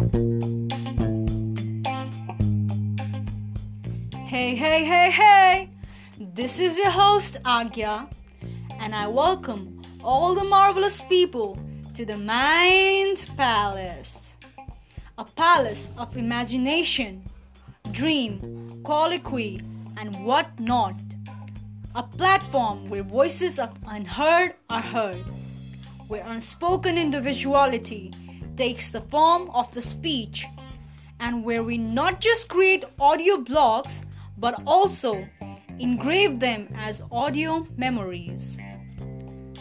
Hey, hey, hey, hey! This is your host, Agya, and I welcome all the marvelous people to the Mind Palace. A palace of imagination, dream, colloquy, and whatnot. A platform where voices of unheard are heard, where unspoken individuality takes the form of the speech, and where we not just create audio blocks but also engrave them as audio memories.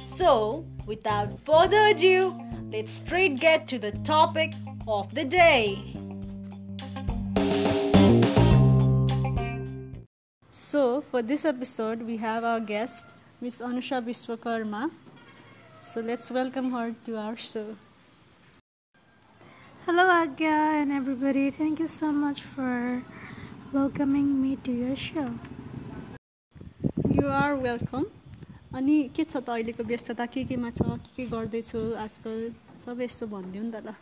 So, without further ado, let's straight get to the topic of the day. So, for this episode, we have our guest, Miss Anusha Biswakarma. So, let's welcome her to our show. Hello, Agya and everybody. Thank you so much for welcoming me to your show. You are welcome. अनि के छ त अहिलेको व्यस्तता? के केमा छ? के के गर्दैछु आजकल? सबै यस्तो भनिदिउँ नि त ल।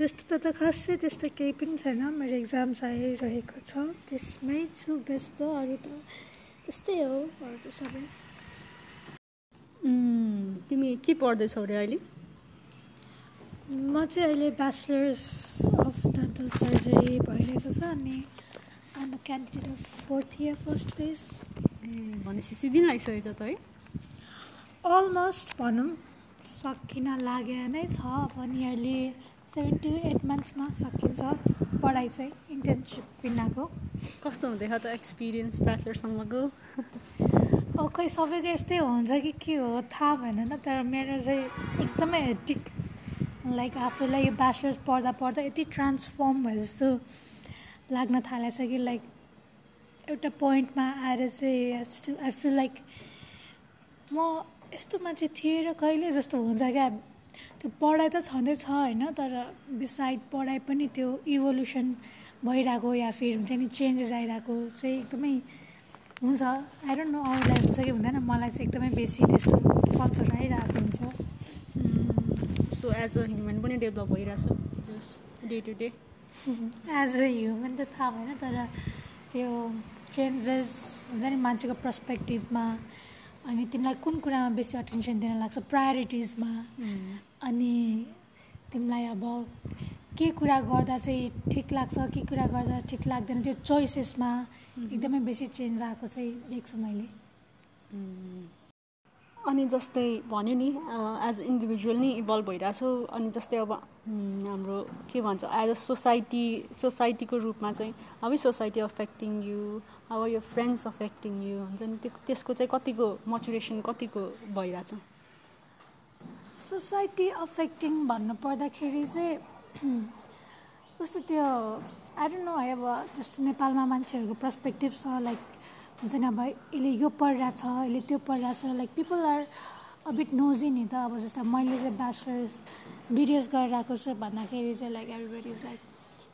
व्यस्तता त खासै त्यस्तो केही पनि छैन। मेरो इक्जाम्स आइरहेको छ। त्यसमै छु व्यस्त। अरू त त्यस्तै हो। अरू त सबै। तिमी के पढ्दैछौ अरे अहिले? म चाहिँ अहिले ब्याचलर्स अफ डेन्टल सर्जरी भइरहेको छ अनि I'm uh candidate of fourth year first phase भनेपछि सिधै आइसकेछ त है? अलमोस्ट भनौँ सकिन लागे नै छ। One yearly seven to eight मन्थ्समा सकिन्छ पढाइ चाहिँ इन्टर्नसिप बिनाको। कस्तो हुँदैछ त एक्सपिरियन्स ब्याचलरसम्मको ओ खै सबैको यस्तै हुन्छ कि के हो थाहा भएन तर मेरो चाहिँ एकदमै हेटिक लाइक आफूलाई यो ब्याचलर्स पढ्दा पढ्दा यति ट्रान्सफर्म भए जस्तो लाग्न थालेछ कि लाइक एउटा पोइन्टमा आएर चाहिँ आई फिल लाइक म यस्तो मान्छे थिएँ र कहिले जस्तो हुन्छ क्या। त्यो पढाइ त छँदैछ होइन तर बिसाइड पढाइ पनि त्यो इभोल्युसन भइरहेको या फिर हुन्छ नि चेन्जेस आइरहेको चाहिँ एकदमै हुन्छ। आई डोन्ट अरूलाई हुन्छ कि हुँदैन मलाई चाहिँ एकदमै बेसी त्यस्तो कल्चर आइरहेको हुन्छ। सो एज अ ह्युमन पनि डेभलप भइरहेछ day to day as a human त थाहा भएन तर त्यो चेन्जेस हुन्छ नि मान्छेको पर्सपेक्टिभमा अनि तिमीलाई कुन कुरामा बेसी अटेन्सन दिन लाग्छ प्रायोरिटिजमा अनि तिमीलाई अब के कुरा गर्दा चाहिँ ठिक लाग्छ के कुरा गर्दा ठिक लाग्दैन त्यो चोइसेसमा एकदमै बेसी चेन्ज आएको चाहिँ देख्छु मैले अनि जस्तै भन्यो नि एज इन्डिभिजुअल नै इभल्भ भइरहेछौ अनि जस्तै अब हाम्रो के भन्छ एज अ सोसाइटी सोसाइटीको रूपमा चाहिँ how society affecting you how यो फ्रेन्ड्स अफेक्टिङ यु हुन्छ नि त्यो त्यसको चाहिँ कतिको मचुरेसन कतिको भइरहेछ? सोसाइटी अफेक्टिङ भन्नु पर्दाखेरि चाहिँ कस्तो त्यो डोन्ट नो है अब जस्तो नेपालमा मान्छेहरूको पर्सपेक्टिभ छ लाइक हुन्छ नि अब यसले यो पढिरहेछ यसले त्यो पढिरहेछ like people are a bit nosy नि त अब जस्तो मैले चाहिँ ब्याचलर्स बिडिएस गरिरहेको छु भन्दाखेरि चाहिँ like everybody is like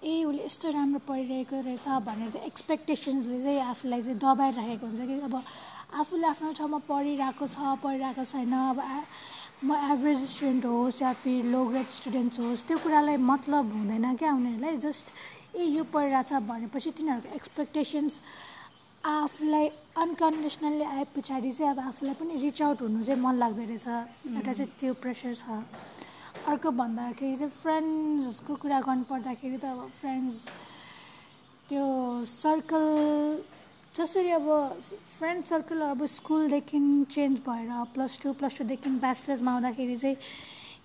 a उसले यस्तो राम्रो पढिरहेको रहेछ भनेर चाहिँ एक्सपेक्टेसन्सले चाहिँ आफूलाई चाहिँ दबाइराखेको हुन्छ कि अब आफूले आफ्नो ठाउँमा पढिरहेको छ पढिरहेको छैन अब म एभरेज स्टुडेन्ट होस् या फिर लो ग्रेड स्टुडेन्ट्स होस् त्यो कुरालाई मतलब हुँदैन क्या उनीहरूलाई जस्ट ए यो पढिरहेछ भनेपछि तिनीहरूको एक्सपेक्टेसन्स आफूलाई अनकन्डिसनल्ली आए पछाडि चाहिँ अब आफूलाई पनि रिच आउट हुनु चाहिँ मन लाग्दो रहेछ। एउटा चाहिँ त्यो प्रेसर छ। अर्को भन्दाखेरि चाहिँ फ्रेन्ड्सको कुरा गर्नुपर्दाखेरि त अब फ्रेन्ड्स त्यो सर्कल जसरी अब फ्रेन्ड सर्कल अब स्कुलदेखि चेन्ज भएर प्लस टू प्लस टूदेखि ब्याचलर्समा आउँदाखेरि चाहिँ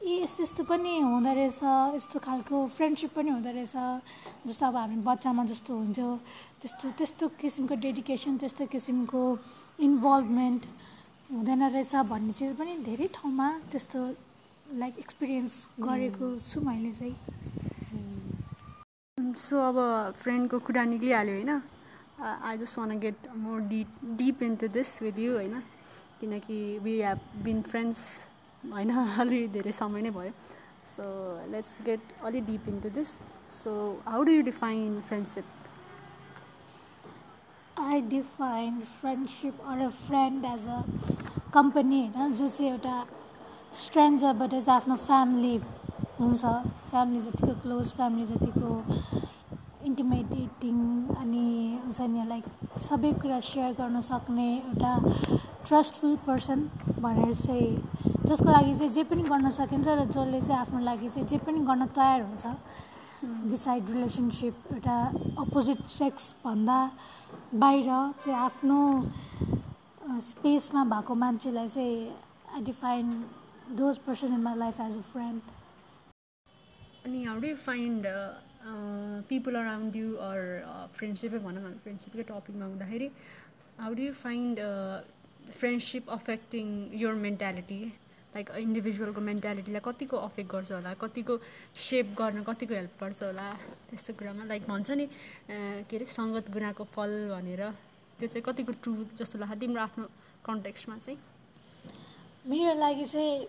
ए यस्तो यस्तो पनि हुँदो रहेछ यस्तो खालको फ्रेन्डसिप पनि हुँदो रहेछ जस्तो अब हामी बच्चामा जस्तो हुन्थ्यो त्यस्तो त्यस्तो किसिमको डेडिकेसन त्यस्तो किसिमको इन्भल्भमेन्ट हुँदैन रहेछ भन्ने चिज पनि धेरै ठाउँमा त्यस्तो लाइक एक्सपिरियन्स गरेको छु मैले चाहिँ। सो अब फ्रेन्डको कुरा निक्लिहाल्यो होइन? I just want get more deep deep into this with you होइन? किनकि वी हेभ बिन फ्रेन्ड्स होइन अलि धेरै समय नै भयो। सो लेट्स गेट अलि deep into this so how do you define friendship I define friendship or uh friend as a company होइन जो चाहिँ एउटा स्ट्रेन्जरबाट चाहिँ आफ्नो फ्यामिली हुन्छ। फ्यामिली जतिको क्लोज फ्यामिली जतिको इन्टिमेटेटिङ अनि हुन्छ नि लाइक सबै कुरा सेयर गर्न सक्ने एउटा ट्रस्टफुल पर्सन भनेर चाहिँ जसको लागि चाहिँ जे पनि गर्न सकिन्छ र जसले चाहिँ आफ्नो लागि चाहिँ जे पनि गर्न तयार हुन्छ। बिसाइड रिलेसनसिप एउटा अपोजिट सेक्सभन्दा बाहिर चाहिँ आफ्नो स्पेसमा भएको मान्छेलाई चाहिँ I define those person in my life as a friend अनि how do find people around you or फ्रेन्डसिपै भनौँ फ्रेन्डसिपकै टपिकमा हुँदाखेरि how do find friendship affecting your mentality like इन्डिभिजुअलको मेन्टालिटीलाई कतिको अफेक्ट गर्छ होला? कतिको सेप गर्न कतिको हेल्प गर्छ होला? त्यस्तो कुरामा लाइक भन्छ नि के अरे सङ्गत गुनाको फल भनेर। त्यो चाहिँ कतिको ट्रु जस्तो लाग्छ? तिम्रो आफ्नो कन्टेक्स्टमा चाहिँ। मेरो लागि चाहिँ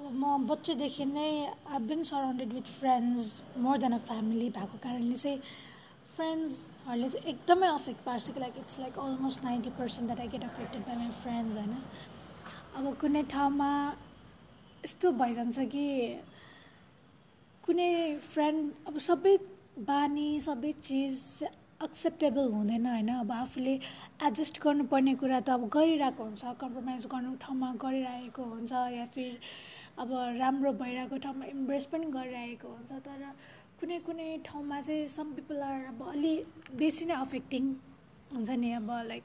म बच्चैदेखि नै I been surrounded with friends more than a family भएको कारणले चाहिँ फ्रेन्ड्सहरूले चाहिँ एकदमै अफेक्ट पार्छ like it's like almost ninety percent that I get affected by my friends होइन? अब कुनै ठाउँमा यस्तो भइजान्छ कि कुनै फ्रेन्ड अब सबै बानी सबै चिज एक्सेप्टेबल हुँदैन होइन? अब आफूले एडजस्ट गर्नुपर्ने कुरा त अब गरिरहेको हुन्छ कम्प्रोमाइज गर्नु ठाउँमा गरिरहेको हुन्छ या फिर अब राम्रो भइरहेको ठाउँमा इम्प्रेस पनि गरिरहेको हुन्छ तर कुनै कुनै ठाउँमा चाहिँ सम पिपल आर अब अलि बेसी नै अफेक्टिङ हुन्छ नि अब लाइक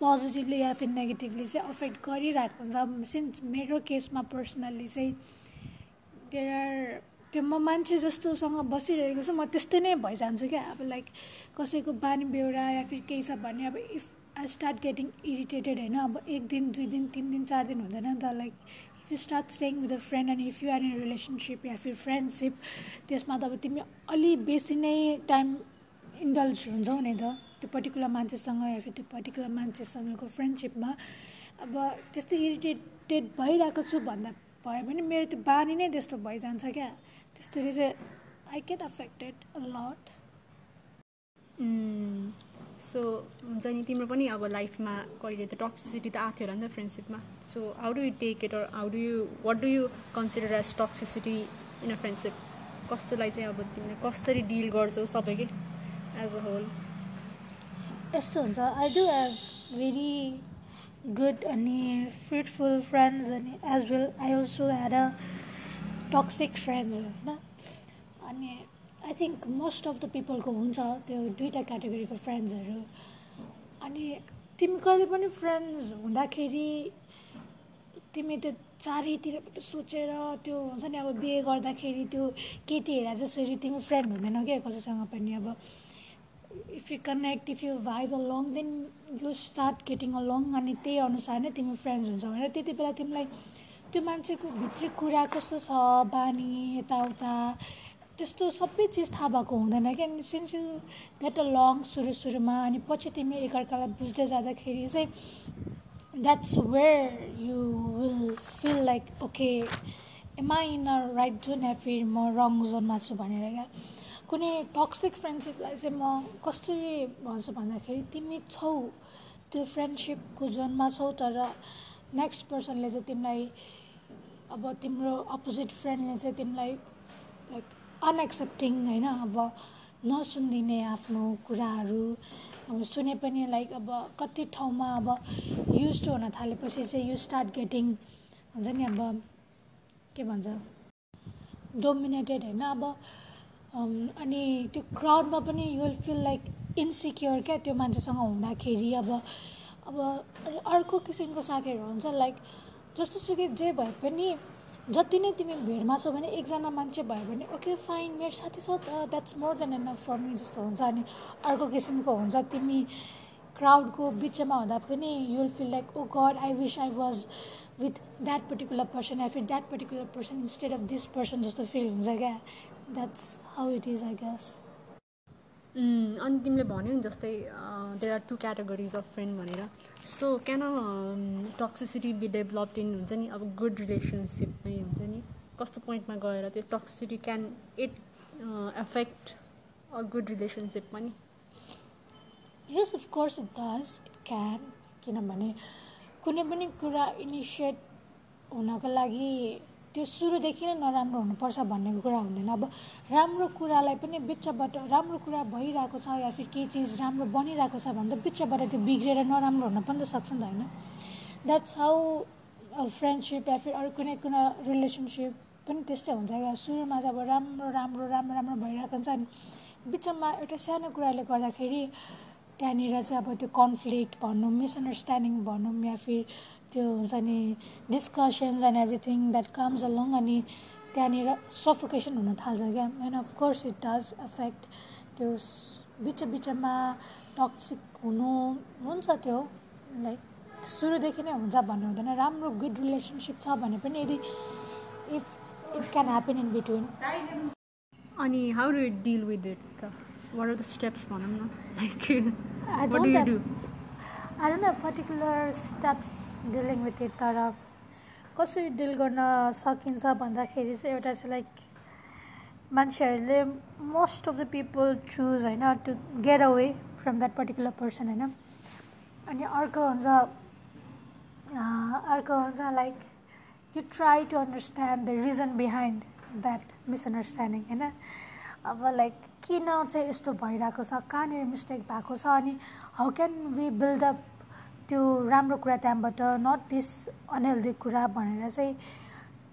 पोजिटिभली या फिर नेगेटिभली चाहिँ अफेक्ट गरिरहेको हुन्छ। सिन्स मेरो केसमा पर्सनल्ली चाहिँ देयर आर त्यो म मान्छे जस्तोसँग बसिरहेको छु म त्यस्तै नै भइजान्छु क्या। अब लाइक कसैको बानी बेहोरा या फिर केही छ भने अब if I start getting irritated होइन अब एक दिन दुई दिन तिन दिन चार दिन हुँदैन नि त like you start staying with a friend and if are in relationship या फिर फ्रेन्डसिप त्यसमा त अब तिमी अलि बेसी नै टाइम इन्डल्ज हुन्छौ नि त। त्यो पर्टिकुलर मान्छेसँग या फिर त्यो पर्टिकुलर मान्छेसँगको फ्रेन्डसिपमा अब त्यस्तो इरिटेटेड भइरहेको छु भन्दा भयो भने मेरो त्यो बानी नै त्यस्तो भइजान्छ क्या। त्यसरी चाहिँ I get affected a lot so हुन्छ नि तिम्रो पनि अब लाइफमा कहिले त टक्सिसिटी त आएको थियो होला नि त फ्रेन्डसिपमा so how do you take it or how do you what do you consider as toxicity in a friendship कस्तोलाई चाहिँ अब तिमीले कसरी डिल गर्छौ सबैकै एज अ होल यस्तो हुन्छ। I do have very good अनि फ्रुटफुल फ्रेन्ड्स अनि as well I also had a toxic friends होइन? अनि I think most of the पिपलको हुन्छ त्यो दुइटा क्याटेगोरीको फ्रेन्ड्सहरू अनि तिमी कहिले पनि फ्रेन्ड्स हुँदाखेरि तिमी त्यो चारैतिरबाट सोचेर त्यो हुन्छ नि अब बिहे गर्दाखेरि त्यो केटीहरूलाई जसरी तिमी फ्रेन्ड हुँदैनौ क्या कसैसँग पनि अब if you connect if you vibe along then you start getting long अनि त्यही अनुसार नै तिमी फ्रेन्ड्स हुन्छ भनेर त्यति बेला तिमीलाई त्यो मान्छेको भित्री कुरा कस्तो छ बानी यताउता। त्यस्तो सबै चिज थाहा भएको हुँदैन क्या। Since you get along सुरु सुरुमा अनि पछि तिमी एकअर्कालाई बुझ्दै जाँदाखेरि चाहिँ that's where you will feel like okay am in a right zone या फिर म रङ जोनमा छु भनेर क्या। कुनै टक्सिक फ्रेन्डसिपलाई चाहिँ म कसरी भन्छु भन्दाखेरि तिमी छौ त्यो फ्रेन्डसिपको जोनमा छौ तर नेक्स्ट पर्सनले चाहिँ तिमीलाई अब तिम्रो अपोजिट फ्रेन्डले चाहिँ तिमीलाई लाइक अनएक्सेप्टिङ होइन? अब नसुनिदिने आफ्नो कुराहरू अब सुने पनि लाइक अब कति ठाउँमा अब युज हुन थालेपछि चाहिँ यु स्टार्ट गेटिङ हुन्छ नि अब के भन्छ डोमिनेटेड होइन? अब अनि त्यो क्राउडमा पनि you will feel like insecure क्या त्यो मान्छेसँग हुँदाखेरि। अब अब अर्को किसिमको साथीहरू हुन्छ लाइक जस्तो सुकै जे भए पनि जति नै तिमी भिडमा छौ भने एकजना मान्छे भयो भने ओके फाइन मेरो साथी छ त that's more than enough for me जस्तो हुन्छ। अनि अर्को किसिमको हुन्छ तिमी क्राउडको बिचमा हुँदा पनि you will feel like oh god I wish I was with that particular person I feel that particular person instead of this person जस्तो फिल हुन्छ क्या? That's how it is I guess अनि तिमीले भन्यौ नि जस्तै there are two categories of friend भनेर। So can toxicity be developed in हुन्छ नि? अब गुड रिलेसनसिपमै हुन्छ नि। कस्तो पोइन्टमा गएर त्यो toxicity can it affect a good relationship पनि yes of course it it can किनभने कुनै पनि कुरा इनिसिएट हुनको लागि त्यो सुरुदेखि नै नराम्रो हुनुपर्छ भन्ने कुरा हुँदैन। अब राम्रो कुरालाई पनि बिचबाट राम्रो कुरा भइरहेको छ या फिर केही चिज राम्रो बनिरहेको छ भने त बिचबाट त्यो बिग्रेर नराम्रो हुन पनि त सक्छ नि त होइन। द्याट्स हाउ फ्रेन्डसिप या फिर अरू कुनै कुनै रिलेसनसिप पनि त्यस्तै हुन्छ क्या। सुरुमा चाहिँ अब राम्रो राम्रो राम्रो राम्रो भइरहेको हुन्छ अनि बिचमा एउटा सानो कुराले गर्दाखेरि त्यहाँनिर चाहिँ अब त्यो कन्फ्लिक्ट भनौँ मिसअन्डरस्ट्यान्डिङ भनौँ या फिर त्यो हुन्छ नि discussions and everything that comes along अनि त्यहाँनिर सफोकेसन हुन थाल्छ क्या? And of course it does affect त्यो बिच बिचमा टक्सिक हुनु हुन्छ त्यो लाइक सुरुदेखि नै हुन्छ भन्ने हुँदैन। राम्रो गुड रिलेसनसिप छ भने पनि यदि if it can happen in between अनि how do deal with it त वाट आर द स्टेप्स भनौँ न। Like I What don't do you have, do? I don't have particular steps dealing with it तर कसरी deal गर्न सकिन्छ भन्दाखेरि चाहिँ एउटा चाहिँ लाइक मान्छेहरूले most of the people choose होइन to get away from that particular person होइन अनि अर्को हुन्छ अर्को हुन्छ like you try to understand the reason behind that misunderstanding होइन अब लाइक किन चाहिँ यस्तो भइरहेको छ? कहाँनिर मिस्टेक भएको छ? अनि how can we build up त्यो राम्रो कुरा त्यहाँबाट? नट दिस अनहेल्दी कुरा भनेर चाहिँ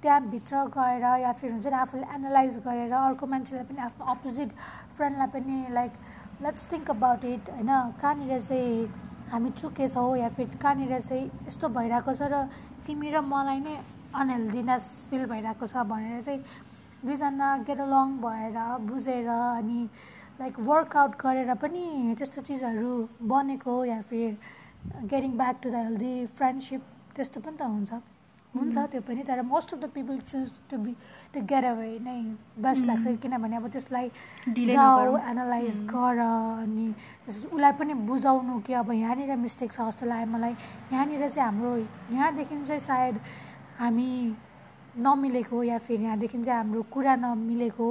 त्यहाँभित्र गएर या फिर हुन्छ नि आफूले एनालाइज गरेर अर्को मान्छेलाई पनि आफ्नो अपोजिट फ्रेन्डलाई पनि like let's think about it होइन? कहाँनिर चाहिँ हामी चुकेछौँ या फिर कहाँनिर चाहिँ यस्तो भइरहेको छ र तिमी र मलाई नै अनहेल्दिनेस फिल भइरहेको छ भनेर चाहिँ दुईजना गेट अलङ भएर बुझेर अनि लाइक वर्कआउट गरेर पनि त्यस्तो चिजहरू बनेको या फिर getting back to the healthy friendship त्यस्तो पनि त हुन्छ। हुन्छ त्यो पनि तर most of the people choose to be to get away नै बेस्ट लाग्छ। किनभने अब त्यसलाई जाऊ एनालाइज गर अनि उसलाई पनि बुझाउनु कि अब यहाँनिर मिस्टेक छ जस्तो लाग्यो मलाई। यहाँनिर चाहिँ हाम्रो यहाँदेखि चाहिँ सायद हामी नमिलेको या फिर यहाँदेखि चाहिँ हाम्रो कुरा नमिलेको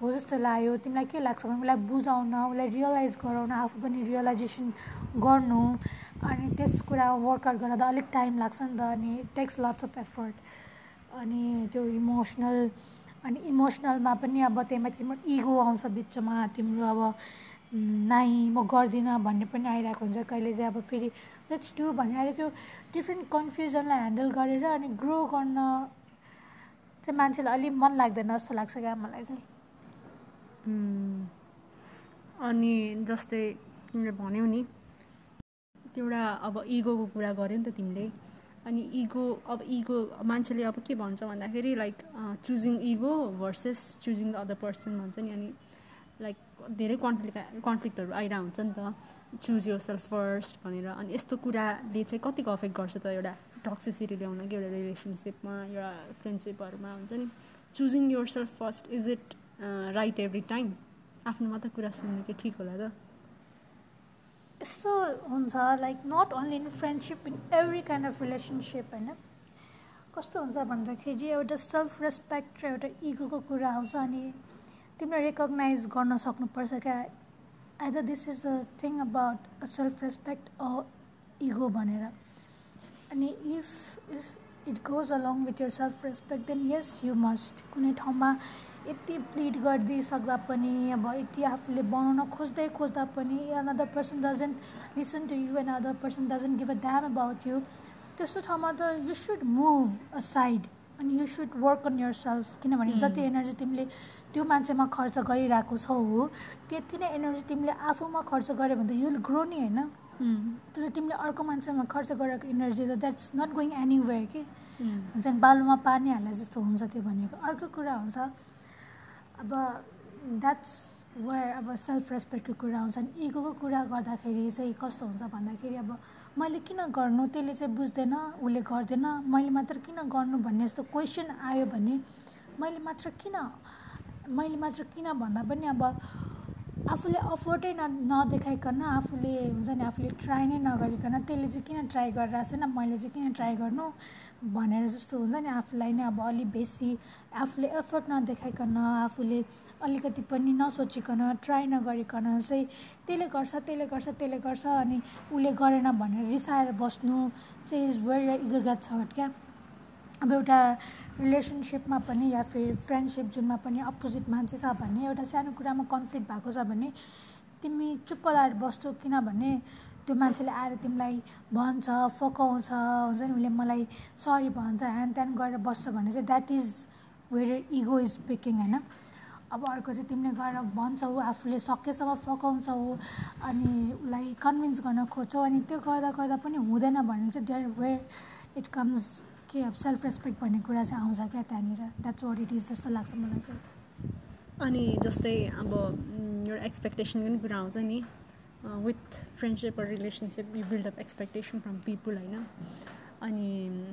हो जस्तो लाग्यो। तिमीलाई के लाग्छ भने उसलाई बुझाउन उसलाई रियलाइज गराउन आफू पनि रियलाइजेसन गर्नु अनि त्यस कुरामा वर्कआउट गर्दा अलिक टाइम लाग्छ नि त अनि टेक्स लट्स अफ एफर्ट अनि त्यो इमोसनल अनि इमोसनलमा पनि अब त्यहीमा तिम्रो इगो आउँछ बिचमा तिम्रो अब नाइ म गर्दिनँ भन्ने पनि आइरहेको हुन्छ कहिले चाहिँ अब फेरि। लेट्स डु भने अहिले त्यो डिफ्रेन्ट कन्फ्युजनलाई ह्यान्डल गरेर अनि ग्रो गर्न चाहिँ मान्छेलाई अलिक मन लाग्दैन जस्तो लाग्छ क्या मलाई चाहिँ। अनि जस्तै तिमीले भन्यौ नि एउटा अब इगोको कुरा गर्यो नि त तिमीले अनि इगो अब इगो मान्छेले अब के भन्छ भन्दाखेरि like choosing ego versus choosing the other person भन्छ नि अनि लाइक धेरै कन्फ्लिक्ट कन्फ्लिक्टहरू आइरहेको हुन्छ नि त। चुज यर सेल्फ फर्स्ट भनेर अनि यस्तो कुराले चाहिँ कतिको अफेक्ट गर्छ त एउटा? टक्सिसिटी ल्याउन कि एउटा रिलेसनसिपमा एउटा फ्रेन्डसिपहरूमा हुन्छ नि? Choosing your self first is it right every time आफ्नो मात्रै कुरा सुन्नु चाहिँ ठिक होला त? यस्तो हुन्छ like not only in friendship in every kind of relationship होइन? कस्तो हुन्छ भन्दाखेरि एउटा सेल्फ रेस्पेक्ट र एउटा इगोको कुरा आउँछ अनि तिमीले रेकगनाइज गर्न सक्नुपर्छ क्या। Either this is the thing about a self respect or ego भनेर। अनि if if it goes along with your self respect then yes you must कुनै ठाउँमा यति प्लिड गरिदिइसक्दा पनि अब यति आफूले बनाउन खोज्दै खोज्दा पनि another person doesn't listen to you and other person doesn't give a damn about you त्यस्तो ठाउँमा त you should move aside अनि you should work on your self किनभने जति एनर्जी तिमीले त्यो मान्छेमा खर्च गरिरहेको छौ त्यति नै एनर्जी तिमीले आफूमा खर्च गऱ्यो भने त युल ग्रो नि होइन। तर तिमीले अर्को मान्छेमा खर्च गरेको इनर्जी त द्याट्स नट गोइङ एनिवेयर कि? हुन्छ नि बालुमा पानी हाले जस्तो हुन्छ त्यो भनेको। अर्को कुरा हुन्छ अब द्याट्स वेयर अब सेल्फ रेस्पेक्टको कुरा आउँछ नि इगोको कुरा गर्दाखेरि चाहिँ कस्तो हुन्छ भन्दाखेरि अब मैले किन गर्नु? त्यसले चाहिँ बुझ्दैन उसले गर्दैन। मैले मात्र किन गर्नु भन्ने जस्तो क्वेसन आयो भने मैले मात्र किन मैले मात्र किन भन्दा पनि अब आफूले अफोर्टै न नदेखाइकन आफूले हुन्छ नि आफूले ट्राई नै नगरिकन त्यसले चाहिँ किन ट्राई गरिरहेको छैन मैले चाहिँ किन ट्राई गर्नु भनेर जस्तो हुन्छ नि आफूलाई नै अब अलिक बेसी आफूले एफर्ट नदेखाइकन आफूले अलिकति पनि नसोचिकन ट्राई नगरिकन चाहिँ त्यसले गर्छ त्यसले गर्छ त्यसले गर्छ अनि उसले गरेन भनेर रिसाएर बस्नु चाहिँ इज वेरी इगोगत छ क्या। अब एउटा रिलेसनसिपमा पनि या फिर फ्रेन्डसिप जुनमा पनि अपोजिट मान्छे छ भने एउटा सानो कुरामा कन्फ्लिक्ट भएको छ भने तिमी चुप्प लाएर बस्छौ किनभने त्यो मान्छेले आएर तिमीलाई भन्छ फकाउँछ हुन्छ नि उसले मलाई सरी भन्छ ह्यान त्यान गरेर बस्छ भने चाहिँ that is where ego is speaking होइन? अब अर्को चाहिँ तिमीले गएर भन्छौ आफूले सकेसम्म फकाउँछौ अनि उसलाई कन्भिन्स गर्न खोज्छौ अनि त्यो गर्दा गर्दा पनि हुँदैन भने चाहिँ देयर वेयर इट कम्स के अब सेल्फ रेस्पेक्ट भन्ने कुरा चाहिँ आउँछ क्या त्यहाँनिर? द्याट्स वाट इट इज जस्तो लाग्छ मलाई चाहिँ। अनि जस्तै अब एउटा एक्सपेक्टेसन पनि कुरा आउँछ नि। With friendship relationship you build up expectation from people होइन? अनि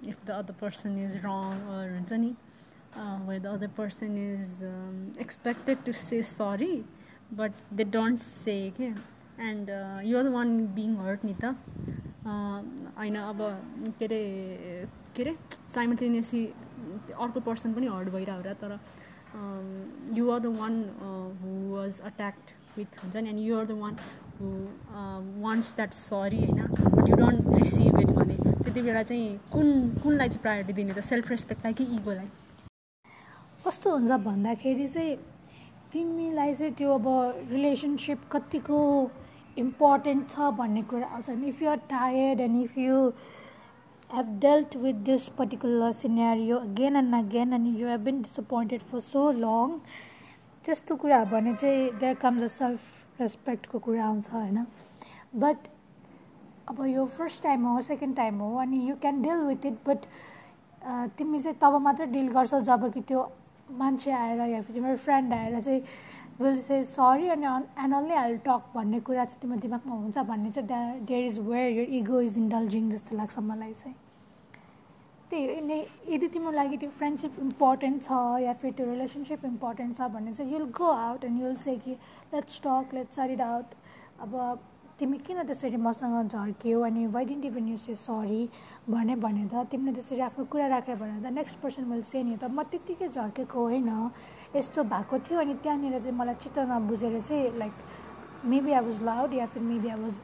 if the other person is wrong हुन्छ नि way the other person is expected to say sorry but they don't say के and you are the one being hurt नि त होइन अब के अरे के अरे साइमल्टेनियसली अर्को पर्सन पनि हर्ट भइरहेको र तर you are the one who was attacked with हुन्छ नि? अनि you are the one who wants that sorry होइन? But you don't receive it भने त्यति बेला चाहिँ कुन कुनलाई चाहिँ प्रायोरिटी दिने त? सेल्फ रेस्पेक्टलाई कि इगोलाई कस्तो हुन्छ भन्दाखेरि चाहिँ तिमीलाई चाहिँ त्यो अब रिलेसनसिप कतिको इम्पोर्टेन्ट छ भन्ने कुरा आउँछ। If you are tired and if you have dealt with this particular scenario again and again and you have been disappointed for so long त्यस्तो कुरा भने चाहिँ देयर कम्स अ सेल्फ रेस्पेक्टको कुरा आउँछ होइन? बट अब यो फर्स्ट टाइम हो सेकेन्ड टाइम हो अनि you can deal with it but तिमी चाहिँ तब मात्रै डिल गर्छौ जब कि त्यो मान्छे आएर या फिर तिम्रो फ्रेन्ड आएर चाहिँ विल से सरी अनि एन्ड ओन्ली आई टक भन्ने कुरा चाहिँ तिम्रो दिमागमा हुन्छ भन्ने चाहिँ द्या there is where your ego is indulging जस्तो लाग्छ मलाई चाहिँ। त्यही नै यदि तिम्रो लागि त्यो फ्रेन्डसिप इम्पोर्टेन्ट छ या फिर त्यो रिलेसनसिप इम्पोर्टेन्ट छ भने चाहिँ you'll go out and you'll say कि let's talk let's sorry out अब तिमी किन त्यसरी मसँग झर्क्यौ अनि why didn't even you say sorry भने भने त तिमीले त्यसरी आफ्नो कुरा राख्यो भने त नेक्स्ट पर्सन मैले से नि त म त्यत्तिकै झर्केको होइन। यस्तो भएको थियो अनि त्यहाँनिर चाहिँ मलाई चित्त नबुझेर चाहिँ like maybe I was loud या फिर मेबी आई वाज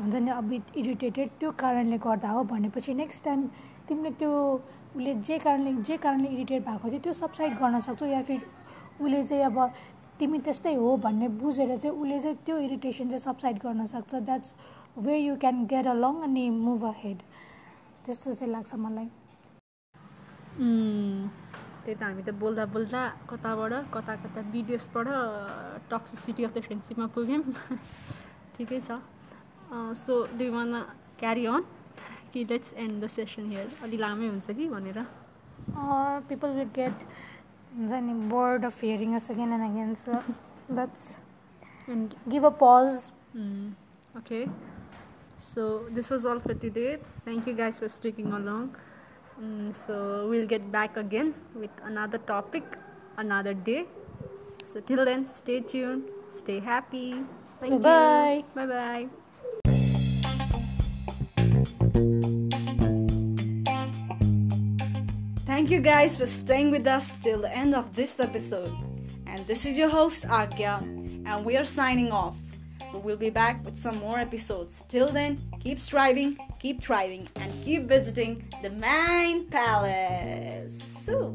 हुन्छ नि अब इरिटेटेड त्यो कारणले गर्दा हो भनेपछि नेक्स्ट टाइम तिमीले त्यो उसले जे कारणले जे कारणले इरिटेट भएको थियो त्यो सबसाइड गर्न सक्छौ या फिर उसले चाहिँ अब तिमी त्यस्तै हो भन्ने बुझेर चाहिँ उसले चाहिँ त्यो इरिटेसन चाहिँ सबसाइड गर्न सक्छ। That's way you can get along अनि मुभ अ हेड त्यस्तो चाहिँ लाग्छ मलाई। त्यही त हामी त बोल्दा बोल्दा कताबाट कता कता भिडियोसबाट टक्सिसिटी अफ द फ्रेन्डसिपमा पुग्यौँ। ठिकै छ। So do one carry on कि let's end the session here अलि लामै हुन्छ कि भनेर? पिपल विल गेट हुन्छ नि bored of hearing us again and again so that's end give a pause okay so this was all for today. Thank you guys for sticking along. Mm, so we'll get back again with another topic another day. So till then stay tuned stay happy. Thank bye you. Bye bye Thank you guys for staying with us till the end of this episode. And this is your host Agya, and we are signing off. We'll be back with some more episodes. Till then, keep striving, keep thriving, and keep visiting the Mind Palace. So,